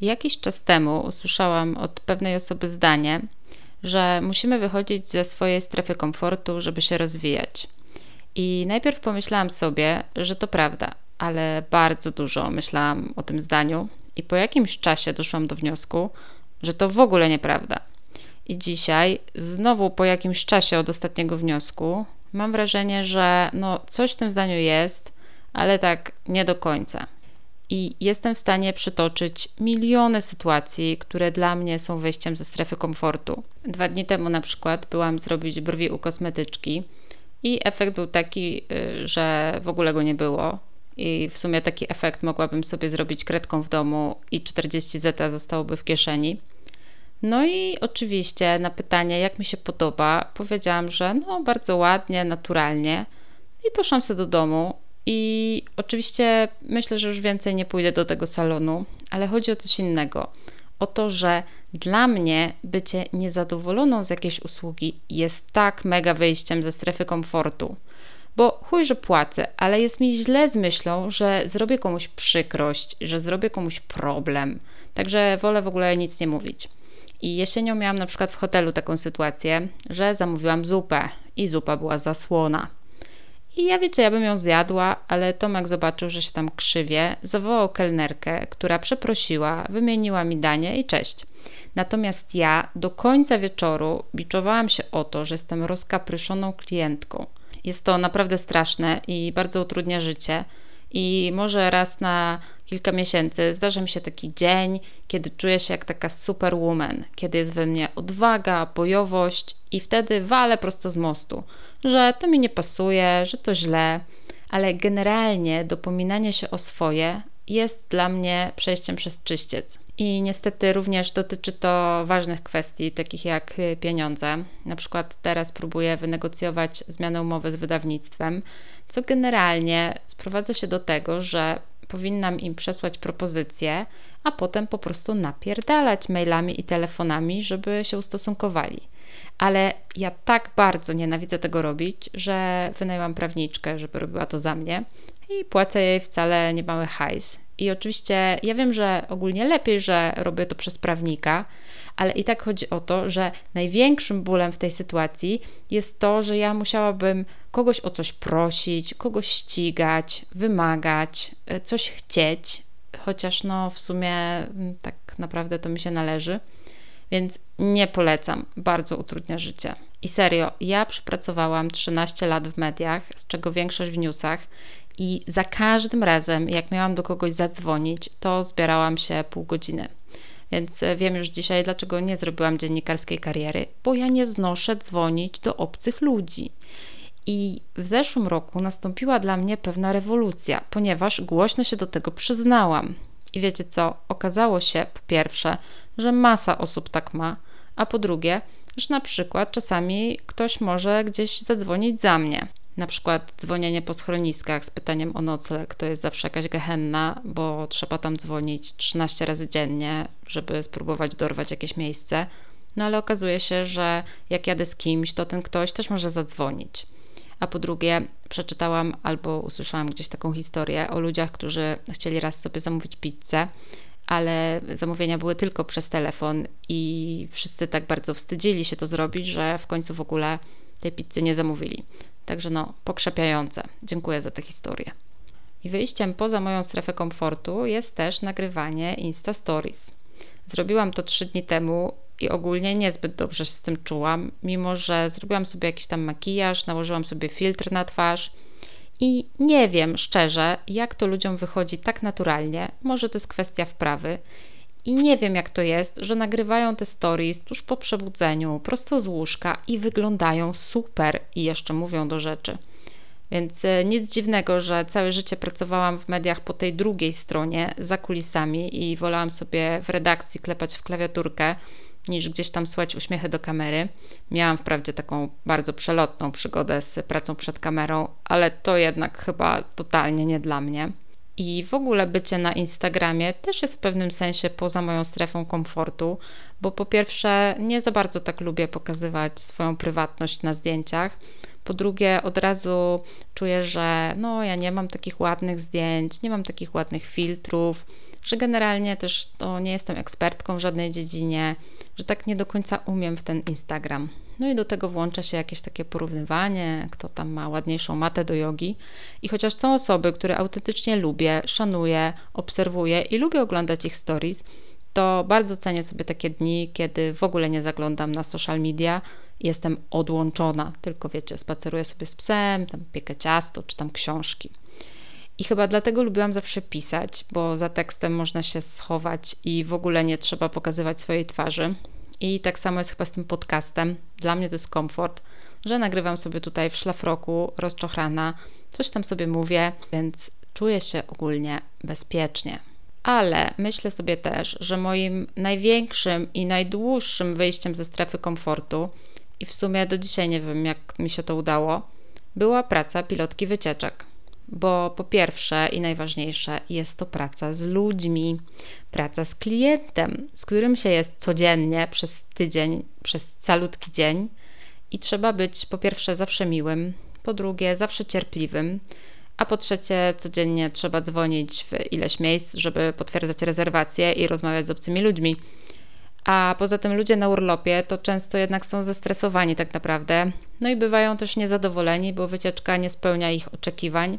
Jakiś czas temu usłyszałam od pewnej osoby zdanie, że musimy wychodzić ze swojej strefy komfortu, żeby się rozwijać. I najpierw pomyślałam sobie, że to prawda, ale bardzo dużo myślałam o tym zdaniu i po jakimś czasie doszłam do wniosku, że to w ogóle nieprawda. I dzisiaj, znowu po jakimś czasie od ostatniego wniosku, mam wrażenie, że no coś w tym zdaniu jest, ale tak nie do końca. I jestem w stanie przytoczyć miliony sytuacji, które dla mnie są wyjściem ze strefy komfortu. Dwa dni temu na przykład byłam zrobić brwi u kosmetyczki i efekt był taki, y, że w ogóle go nie było. I w sumie taki efekt mogłabym sobie zrobić kredką w domu i 40 zeta zostałoby w kieszeni. No i oczywiście na pytanie, jak mi się podoba, powiedziałam, że no bardzo ładnie, naturalnie. I poszłam sobie do domu i oczywiście myślę, że już więcej nie pójdę do tego salonu, ale chodzi o coś innego. O to, że dla mnie bycie niezadowoloną z jakiejś usługi jest tak mega wyjściem ze strefy komfortu. Bo chuj, że płacę, ale jest mi źle z myślą, że zrobię komuś przykrość, że zrobię komuś problem. Także wolę w ogóle nic nie mówić. I jesienią miałam na przykład w hotelu taką sytuację, że zamówiłam zupę i zupa była zasłona. I ja wiecie, ja bym ją zjadła, ale Tomek zobaczył, że się tam krzywie, zawołał kelnerkę, która przeprosiła, wymieniła mi danie i cześć. Natomiast ja do końca wieczoru biczowałam się o to, że jestem rozkapryszoną klientką. Jest to naprawdę straszne i bardzo utrudnia życie. I może raz na kilka miesięcy zdarza mi się taki dzień, kiedy czuję się jak taka superwoman, kiedy jest we mnie odwaga, bojowość i wtedy walę prosto z mostu, że to mi nie pasuje, że to źle, ale generalnie dopominanie się o swoje jest dla mnie przejściem przez czyściec. I niestety również dotyczy to ważnych kwestii, takich jak pieniądze. Na przykład teraz próbuję wynegocjować zmianę umowy z wydawnictwem, co generalnie sprowadza się do tego, że powinnam im przesłać propozycję, a potem po prostu napierdalać mailami i telefonami, żeby się ustosunkowali. Ale ja tak bardzo nienawidzę tego robić, że wynajęłam prawniczkę, żeby robiła to za mnie i płacę jej wcale niemały hajs. I oczywiście ja wiem, że ogólnie lepiej, że robię to przez prawnika, ale i tak chodzi o to, że największym bólem w tej sytuacji jest to, że ja musiałabym kogoś o coś prosić, kogoś ścigać, wymagać, e, coś chcieć, chociaż no w sumie tak naprawdę to mi się należy. Więc nie polecam, bardzo utrudnia życie. I serio, ja przepracowałam 13 lat w mediach, z czego większość w newsach, i za każdym razem, jak miałam do kogoś zadzwonić, to zbierałam się pół godziny. Więc e, wiem już dzisiaj, dlaczego nie zrobiłam dziennikarskiej kariery, bo ja nie znoszę dzwonić do obcych ludzi. I w zeszłym roku nastąpiła dla mnie pewna rewolucja, ponieważ głośno się do tego przyznałam. I wiecie co? Okazało się, po pierwsze, że masa osób tak ma, a po drugie, że na przykład czasami ktoś może gdzieś zadzwonić za mnie. Na przykład dzwonienie po schroniskach z pytaniem o nocleg to jest zawsze jakaś gehenna, bo trzeba tam dzwonić 13 razy dziennie, żeby spróbować dorwać jakieś miejsce. No ale okazuje się, że jak jadę z kimś, to ten ktoś też może zadzwonić. A po drugie, przeczytałam albo usłyszałam gdzieś taką historię o ludziach, którzy chcieli raz sobie zamówić pizzę, ale zamówienia były tylko przez telefon i wszyscy tak bardzo wstydzili się to zrobić, że w końcu w ogóle tej pizzy nie zamówili. Także no, pokrzepiające. Dziękuję za tę historię. I wyjściem poza moją strefę komfortu jest też nagrywanie Insta Stories. Zrobiłam to trzy dni temu i ogólnie niezbyt dobrze się z tym czułam, mimo że zrobiłam sobie jakiś tam makijaż, nałożyłam sobie filtr na twarz i nie wiem szczerze, jak to ludziom wychodzi tak naturalnie. Może to jest kwestia wprawy. I nie wiem, jak to jest, że nagrywają te stories tuż po przebudzeniu, prosto z łóżka i wyglądają super i jeszcze mówią do rzeczy. Więc e, nic dziwnego, że całe życie pracowałam w mediach po tej drugiej stronie, za kulisami i wolałam sobie w redakcji klepać w klawiaturkę, niż gdzieś tam słuchać uśmiechy do kamery. Miałam wprawdzie taką bardzo przelotną przygodę z pracą przed kamerą, ale to jednak chyba totalnie nie dla mnie. I w ogóle bycie na Instagramie też jest w pewnym sensie poza moją strefą komfortu, bo po pierwsze nie za bardzo tak lubię pokazywać swoją prywatność na zdjęciach. Po drugie, od razu czuję, że no, ja nie mam takich ładnych zdjęć, nie mam takich ładnych filtrów, że generalnie też to nie jestem ekspertką w żadnej dziedzinie, że tak nie do końca umiem w ten Instagram. No i do tego włącza się jakieś takie porównywanie, kto tam ma ładniejszą matę do jogi. I chociaż są osoby, które autentycznie lubię, szanuję, obserwuję i lubię oglądać ich stories, to bardzo cenię sobie takie dni, kiedy w ogóle nie zaglądam na social media, jestem odłączona, tylko wiecie, spaceruję sobie z psem, tam piekę ciasto, czytam książki. I chyba dlatego lubiłam zawsze pisać, bo za tekstem można się schować i w ogóle nie trzeba pokazywać swojej twarzy. I tak samo jest chyba z tym podcastem. Dla mnie to jest komfort, że nagrywam sobie tutaj w szlafroku, rozczochrana, coś tam sobie mówię, więc czuję się ogólnie bezpiecznie. Ale myślę sobie też, że moim największym i najdłuższym wyjściem ze strefy komfortu, i w sumie do dzisiaj nie wiem, jak mi się to udało, była praca pilotki wycieczek bo po pierwsze i najważniejsze jest to praca z ludźmi, praca z klientem, z którym się jest codziennie przez tydzień, przez calutki dzień i trzeba być po pierwsze zawsze miłym, po drugie zawsze cierpliwym, a po trzecie codziennie trzeba dzwonić w ileś miejsc, żeby potwierdzać rezerwacje i rozmawiać z obcymi ludźmi. A poza tym ludzie na urlopie to często jednak są zestresowani tak naprawdę, no i bywają też niezadowoleni, bo wycieczka nie spełnia ich oczekiwań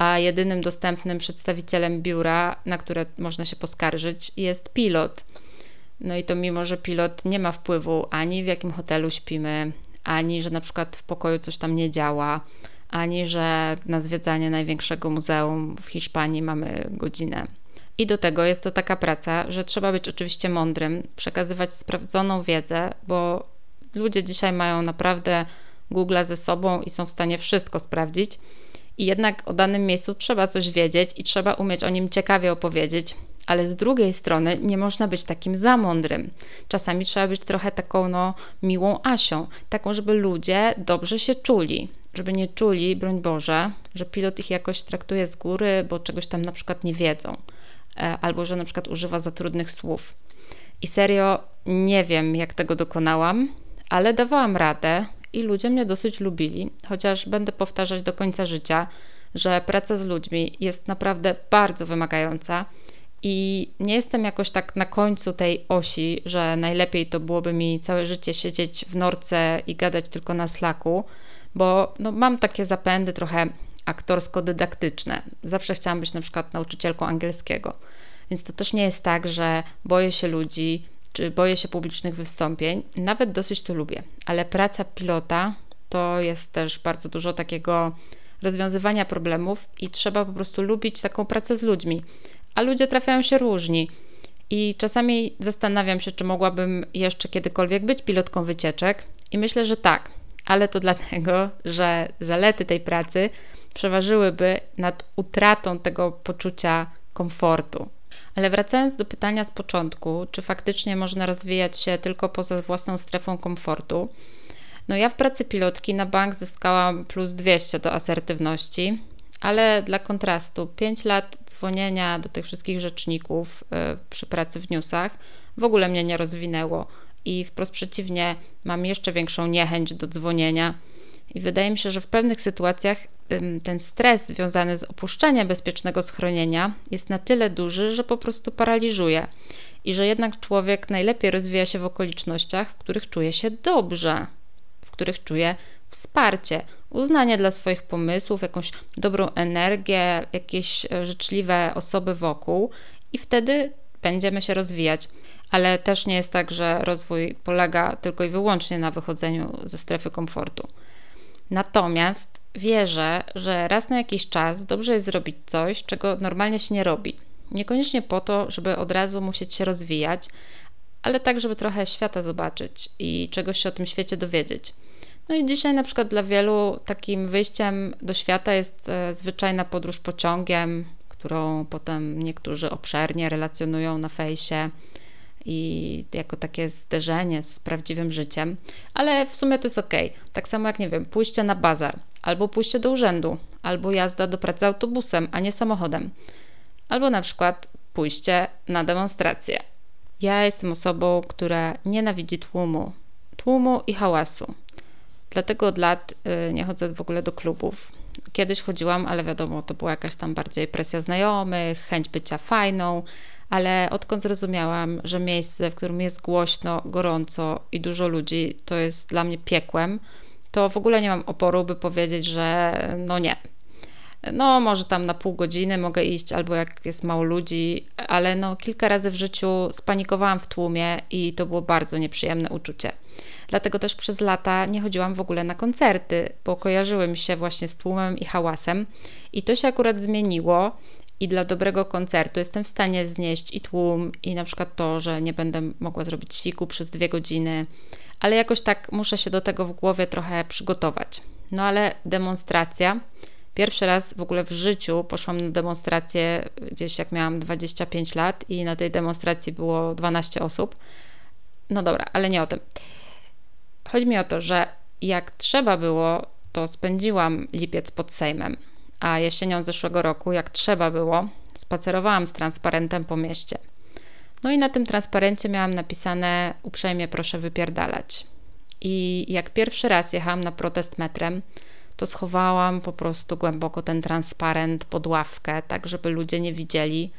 a jedynym dostępnym przedstawicielem biura, na które można się poskarżyć, jest pilot. No i to mimo, że pilot nie ma wpływu ani w jakim hotelu śpimy, ani że na przykład w pokoju coś tam nie działa, ani że na zwiedzanie największego muzeum w Hiszpanii mamy godzinę. I do tego jest to taka praca, że trzeba być oczywiście mądrym, przekazywać sprawdzoną wiedzę, bo ludzie dzisiaj mają naprawdę Google ze sobą i są w stanie wszystko sprawdzić i jednak o danym miejscu trzeba coś wiedzieć i trzeba umieć o nim ciekawie opowiedzieć, ale z drugiej strony nie można być takim za mądrym. Czasami trzeba być trochę taką no, miłą Asią, taką, żeby ludzie dobrze się czuli, żeby nie czuli, broń Boże, że pilot ich jakoś traktuje z góry, bo czegoś tam na przykład nie wiedzą, e, albo że na przykład używa za trudnych słów. I serio nie wiem, jak tego dokonałam, ale dawałam radę i ludzie mnie dosyć lubili, chociaż będę powtarzać do końca życia, że praca z ludźmi jest naprawdę bardzo wymagająca i nie jestem jakoś tak na końcu tej osi, że najlepiej to byłoby mi całe życie siedzieć w norce i gadać tylko na slaku, bo no, mam takie zapędy trochę aktorsko-dydaktyczne. Zawsze chciałam być na przykład nauczycielką angielskiego. Więc to też nie jest tak, że boję się ludzi, czy boję się publicznych wystąpień. Nawet dosyć to lubię, ale praca pilota to jest też bardzo dużo takiego rozwiązywania problemów i trzeba po prostu lubić taką pracę z ludźmi. A ludzie trafiają się różni. I czasami zastanawiam się, czy mogłabym jeszcze kiedykolwiek być pilotką wycieczek, i myślę, że tak, ale to dlatego, że zalety tej pracy przeważyłyby nad utratą tego poczucia komfortu. Ale wracając do pytania z początku, czy faktycznie można rozwijać się tylko poza własną strefą komfortu? No ja w pracy pilotki na bank zyskałam plus 200 do asertywności, ale dla kontrastu 5 lat dzwonienia do tych wszystkich rzeczników yy, przy pracy w newsach w ogóle mnie nie rozwinęło i wprost przeciwnie, mam jeszcze większą niechęć do dzwonienia i wydaje mi się, że w pewnych sytuacjach ten stres związany z opuszczeniem bezpiecznego schronienia jest na tyle duży, że po prostu paraliżuje. I że jednak człowiek najlepiej rozwija się w okolicznościach, w których czuje się dobrze, w których czuje wsparcie, uznanie dla swoich pomysłów, jakąś dobrą energię, jakieś e, życzliwe osoby wokół, i wtedy będziemy się rozwijać. Ale też nie jest tak, że rozwój polega tylko i wyłącznie na wychodzeniu ze strefy komfortu. Natomiast wierzę, że raz na jakiś czas dobrze jest zrobić coś, czego normalnie się nie robi. Niekoniecznie po to, żeby od razu musieć się rozwijać, ale tak, żeby trochę świata zobaczyć i czegoś się o tym świecie dowiedzieć. No i dzisiaj na przykład dla wielu takim wyjściem do świata jest e, zwyczajna podróż pociągiem, którą potem niektórzy obszernie relacjonują na fejsie i jako takie zderzenie z prawdziwym życiem, ale w sumie to jest ok. Tak samo jak, nie wiem, pójście na bazar, albo pójście do urzędu, albo jazda do pracy autobusem, a nie samochodem, albo na przykład pójście na demonstrację. Ja jestem osobą, która nienawidzi tłumu, tłumu i hałasu. Dlatego od lat y, nie chodzę w ogóle do klubów. Kiedyś chodziłam, ale wiadomo, to była jakaś tam bardziej presja znajomych, chęć bycia fajną, ale odkąd zrozumiałam, że miejsce, w którym jest głośno, gorąco i dużo ludzi, to jest dla mnie piekłem, to w ogóle nie mam oporu, by powiedzieć, że no nie. No, może tam na pół godziny mogę iść, albo jak jest mało ludzi, ale no, kilka razy w życiu spanikowałam w tłumie i to było bardzo nieprzyjemne uczucie. Dlatego też przez lata nie chodziłam w ogóle na koncerty, bo kojarzyły mi się właśnie z tłumem i hałasem. I to się akurat zmieniło. I dla dobrego koncertu jestem w stanie znieść i tłum, i na przykład to, że nie będę mogła zrobić siku przez dwie godziny, ale jakoś tak muszę się do tego w głowie trochę przygotować. No ale demonstracja. Pierwszy raz w ogóle w życiu poszłam na demonstrację gdzieś jak miałam 25 lat i na tej demonstracji było 12 osób. No dobra, ale nie o tym. Chodzi mi o to, że jak trzeba było, to spędziłam lipiec pod Sejmem, a jesienią zeszłego roku, jak trzeba było, spacerowałam z transparentem po mieście. No i na tym transparencie miałam napisane uprzejmie proszę wypierdalać. I jak pierwszy raz jechałam na protest metrem, to schowałam po prostu głęboko ten transparent pod ławkę, tak żeby ludzie nie widzieli.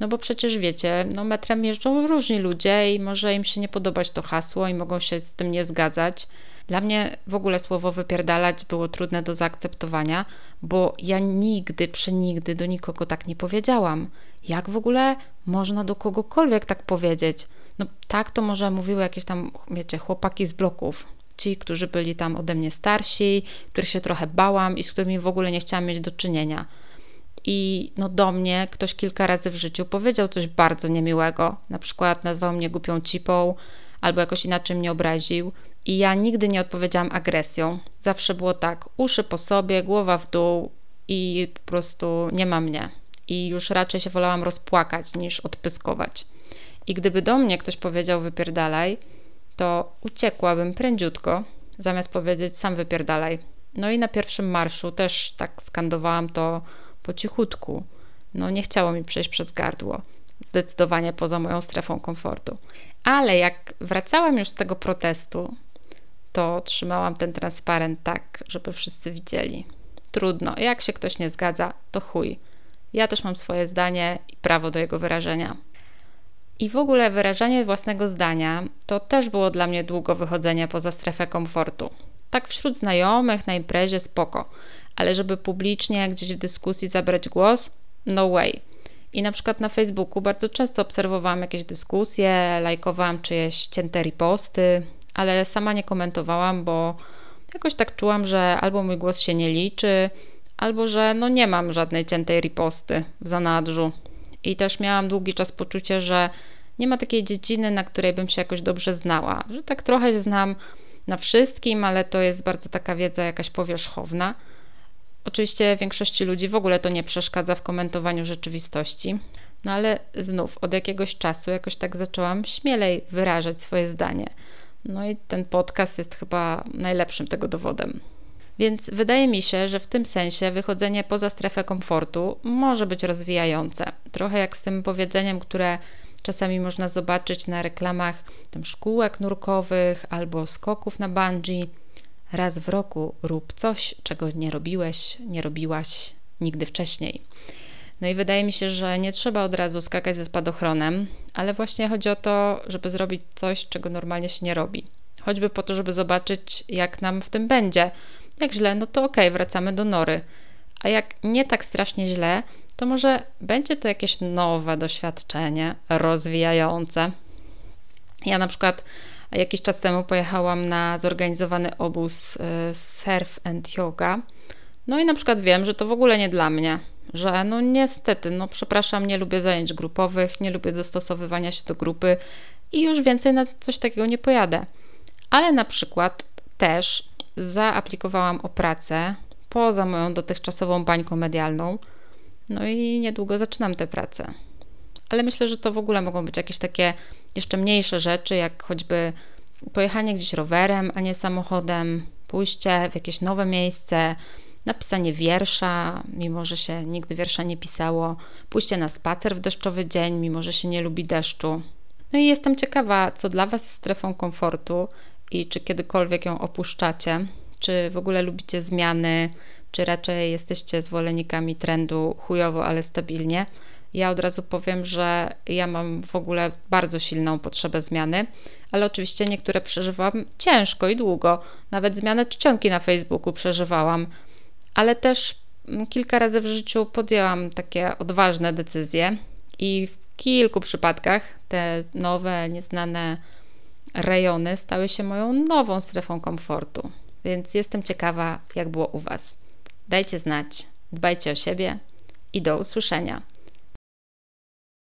No bo przecież wiecie, no metrem jeżdżą różni ludzie i może im się nie podobać to hasło i mogą się z tym nie zgadzać. Dla mnie w ogóle słowo wypierdalać było trudne do zaakceptowania, bo ja nigdy, przenigdy do nikogo tak nie powiedziałam. Jak w ogóle można do kogokolwiek tak powiedzieć? No tak to może mówiły jakieś tam, wiecie, chłopaki z bloków, ci, którzy byli tam ode mnie starsi, których się trochę bałam i z którymi w ogóle nie chciałam mieć do czynienia. I no do mnie ktoś kilka razy w życiu powiedział coś bardzo niemiłego, na przykład nazwał mnie głupią cipą albo jakoś inaczej mnie obraził. I ja nigdy nie odpowiedziałam agresją. Zawsze było tak, uszy po sobie, głowa w dół i po prostu nie ma mnie. I już raczej się wolałam rozpłakać niż odpyskować. I gdyby do mnie ktoś powiedział wypierdalaj, to uciekłabym prędziutko, zamiast powiedzieć sam wypierdalaj. No i na pierwszym marszu też tak skandowałam to po cichutku. No nie chciało mi przejść przez gardło. Zdecydowanie poza moją strefą komfortu. Ale jak wracałam już z tego protestu, to trzymałam ten transparent tak, żeby wszyscy widzieli. Trudno, jak się ktoś nie zgadza, to chuj. Ja też mam swoje zdanie i prawo do jego wyrażenia. I w ogóle wyrażanie własnego zdania to też było dla mnie długo wychodzenie poza strefę komfortu. Tak wśród znajomych, na imprezie spoko, ale żeby publicznie gdzieś w dyskusji zabrać głos, no way. I na przykład na Facebooku bardzo często obserwowałam jakieś dyskusje, lajkowałam czyjeś cięte riposty, ale sama nie komentowałam, bo jakoś tak czułam, że albo mój głos się nie liczy, albo że no nie mam żadnej ciętej riposty w zanadrzu. I też miałam długi czas poczucie, że nie ma takiej dziedziny, na której bym się jakoś dobrze znała, że tak trochę się znam na wszystkim, ale to jest bardzo taka wiedza jakaś powierzchowna. Oczywiście większości ludzi w ogóle to nie przeszkadza w komentowaniu rzeczywistości, no ale znów od jakiegoś czasu jakoś tak zaczęłam śmielej wyrażać swoje zdanie. No i ten podcast jest chyba najlepszym tego dowodem. Więc wydaje mi się, że w tym sensie wychodzenie poza strefę komfortu może być rozwijające. Trochę jak z tym powiedzeniem, które czasami można zobaczyć na reklamach tam szkółek nurkowych albo skoków na bungee. Raz w roku rób coś, czego nie robiłeś, nie robiłaś nigdy wcześniej. No i wydaje mi się, że nie trzeba od razu skakać ze spadochronem, ale właśnie chodzi o to, żeby zrobić coś, czego normalnie się nie robi. Choćby po to, żeby zobaczyć, jak nam w tym będzie. Jak źle, no to okej, okay, wracamy do nory. A jak nie tak strasznie źle, to może będzie to jakieś nowe doświadczenie, rozwijające. Ja na przykład jakiś czas temu pojechałam na zorganizowany obóz y, surf and yoga. No i na przykład wiem, że to w ogóle nie dla mnie, że no niestety, no przepraszam, nie lubię zajęć grupowych, nie lubię dostosowywania się do grupy i już więcej na coś takiego nie pojadę. Ale na przykład też zaaplikowałam o pracę poza moją dotychczasową bańką medialną. No i niedługo zaczynam tę pracę. Ale myślę, że to w ogóle mogą być jakieś takie jeszcze mniejsze rzeczy, jak choćby pojechanie gdzieś rowerem, a nie samochodem, pójście w jakieś nowe miejsce, napisanie wiersza, mimo że się nigdy wiersza nie pisało, pójście na spacer w deszczowy dzień, mimo że się nie lubi deszczu. No i jestem ciekawa, co dla Was jest strefą komfortu i czy kiedykolwiek ją opuszczacie, czy w ogóle lubicie zmiany, czy raczej jesteście zwolennikami trendu chujowo, ale stabilnie. Ja od razu powiem, że ja mam w ogóle bardzo silną potrzebę zmiany, ale oczywiście niektóre przeżywam ciężko i długo. Nawet zmianę czcionki na Facebooku przeżywałam, ale też kilka razy w życiu podjęłam takie odważne decyzje i w kilku przypadkach te nowe, nieznane rejony stały się moją nową strefą komfortu. Więc jestem ciekawa, jak było u Was. Dajcie znać, dbajcie o siebie i do usłyszenia.